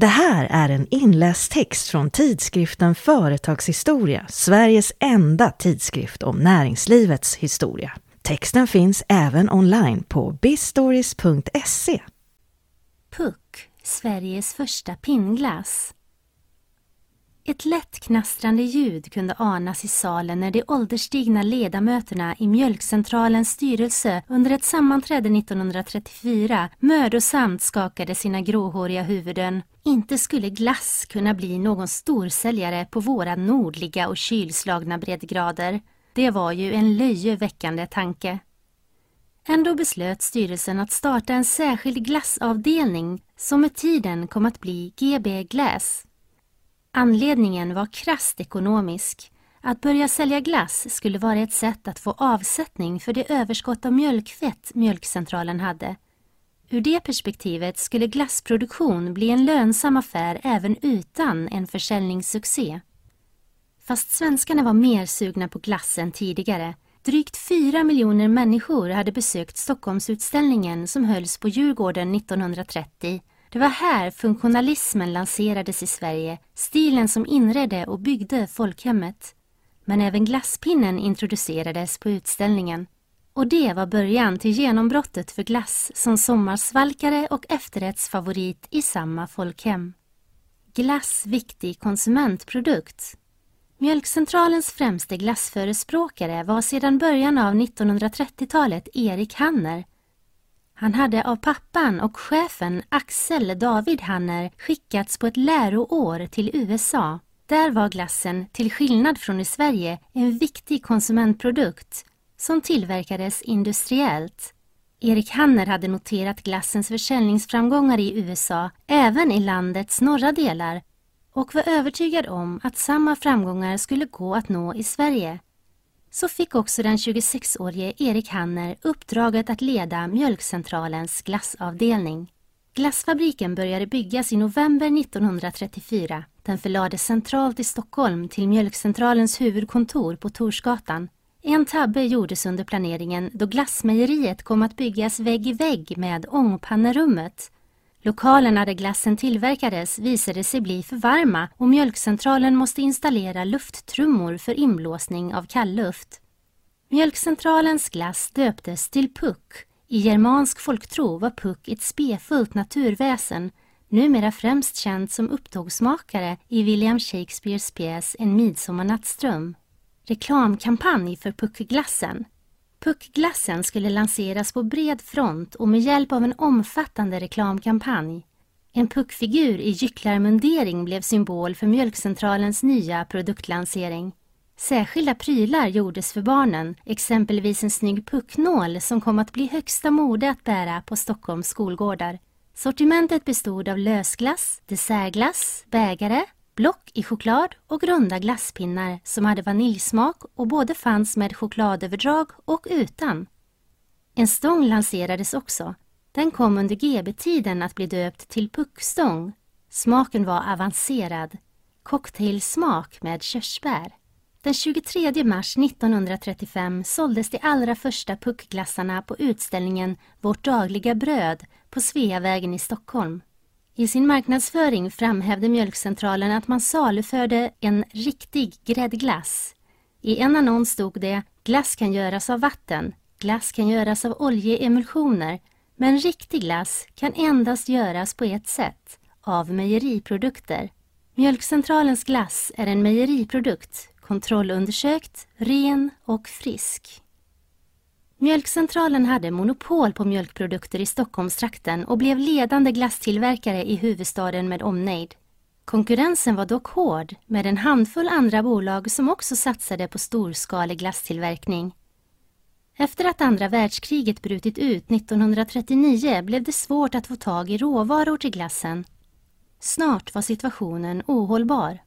Det här är en inläst text från tidskriften Företagshistoria, Sveriges enda tidskrift om näringslivets historia. Texten finns även online på bistories.se. Puck, Sveriges första pinnglass. Ett lätt knastrande ljud kunde anas i salen när de ålderstigna ledamöterna i Mjölkcentralens styrelse under ett sammanträde 1934 mödosamt skakade sina gråhåriga huvuden. Inte skulle glass kunna bli någon storsäljare på våra nordliga och kylslagna breddgrader. Det var ju en löjeväckande tanke. Ändå beslöt styrelsen att starta en särskild glassavdelning som med tiden kom att bli GB Glass. Anledningen var krasst ekonomisk. Att börja sälja glass skulle vara ett sätt att få avsättning för det överskott av mjölkfett mjölkcentralen hade. Ur det perspektivet skulle glassproduktion bli en lönsam affär även utan en försäljningssuccé. Fast svenskarna var mer sugna på glass än tidigare. Drygt fyra miljoner människor hade besökt Stockholmsutställningen som hölls på Djurgården 1930 det var här funktionalismen lanserades i Sverige, stilen som inredde och byggde folkhemmet. Men även glasspinnen introducerades på utställningen. Och det var början till genombrottet för glass som sommarsvalkare och efterrättsfavorit i samma folkhem. Glass viktig konsumentprodukt. Mjölkcentralens främste glassförespråkare var sedan början av 1930-talet Erik Hanner han hade av pappan och chefen Axel David Hanner skickats på ett läroår till USA. Där var glassen, till skillnad från i Sverige, en viktig konsumentprodukt som tillverkades industriellt. Erik Hanner hade noterat glassens försäljningsframgångar i USA, även i landets norra delar och var övertygad om att samma framgångar skulle gå att nå i Sverige så fick också den 26-årige Erik Hanner uppdraget att leda Mjölkcentralens glassavdelning. Glassfabriken började byggas i november 1934. Den förlades centralt i Stockholm till Mjölkcentralens huvudkontor på Torsgatan. En tabbe gjordes under planeringen då glassmejeriet kom att byggas vägg i vägg med ångpannerummet Lokalerna där glassen tillverkades visade sig bli för varma och mjölkcentralen måste installera lufttrummor för inblåsning av kallluft. Mjölkcentralens glass döptes till Puck. I germansk folktro var Puck ett spefullt naturväsen, numera främst känd som upptågsmakare i William Shakespeares pjäs En midsommarnattsdröm. Reklamkampanj för Puckglassen Puckglassen skulle lanseras på bred front och med hjälp av en omfattande reklamkampanj. En puckfigur i gycklarmundering blev symbol för Mjölkcentralens nya produktlansering. Särskilda prylar gjordes för barnen, exempelvis en snygg pucknål som kom att bli högsta mode att bära på Stockholms skolgårdar. Sortimentet bestod av lösglass, dessertglass, bägare, block i choklad och runda glasspinnar som hade vaniljsmak och både fanns med chokladöverdrag och utan. En stång lanserades också. Den kom under GB-tiden att bli döpt till puckstång. Smaken var avancerad. Cocktailsmak med körsbär. Den 23 mars 1935 såldes de allra första puckglassarna på utställningen Vårt dagliga bröd på Sveavägen i Stockholm. I sin marknadsföring framhävde Mjölkcentralen att man saluförde en riktig gräddglass. I en annons stod det Glass kan göras av vatten, glass kan göras av oljeemulsioner, men riktig glass kan endast göras på ett sätt, av mejeriprodukter. Mjölkcentralens glass är en mejeriprodukt, kontrollundersökt, ren och frisk. Mjölkcentralen hade monopol på mjölkprodukter i Stockholmstrakten och blev ledande glasstillverkare i huvudstaden med omnejd. Konkurrensen var dock hård med en handfull andra bolag som också satsade på storskalig glasstillverkning. Efter att andra världskriget brutit ut 1939 blev det svårt att få tag i råvaror till glassen. Snart var situationen ohållbar.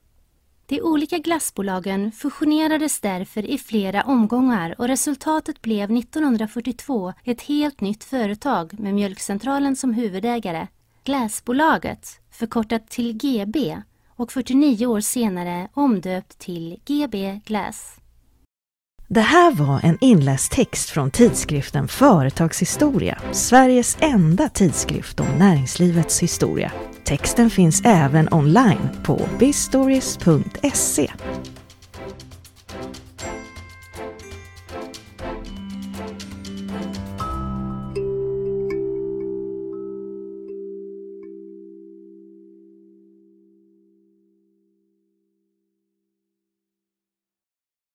De olika glassbolagen fusionerades därför i flera omgångar och resultatet blev 1942 ett helt nytt företag med Mjölkcentralen som huvudägare, Glassbolaget, förkortat till GB och 49 år senare omdöpt till GB Glass. Det här var en inläst text från tidskriften Företagshistoria, Sveriges enda tidskrift om näringslivets historia. Texten finns även online på bistories.se.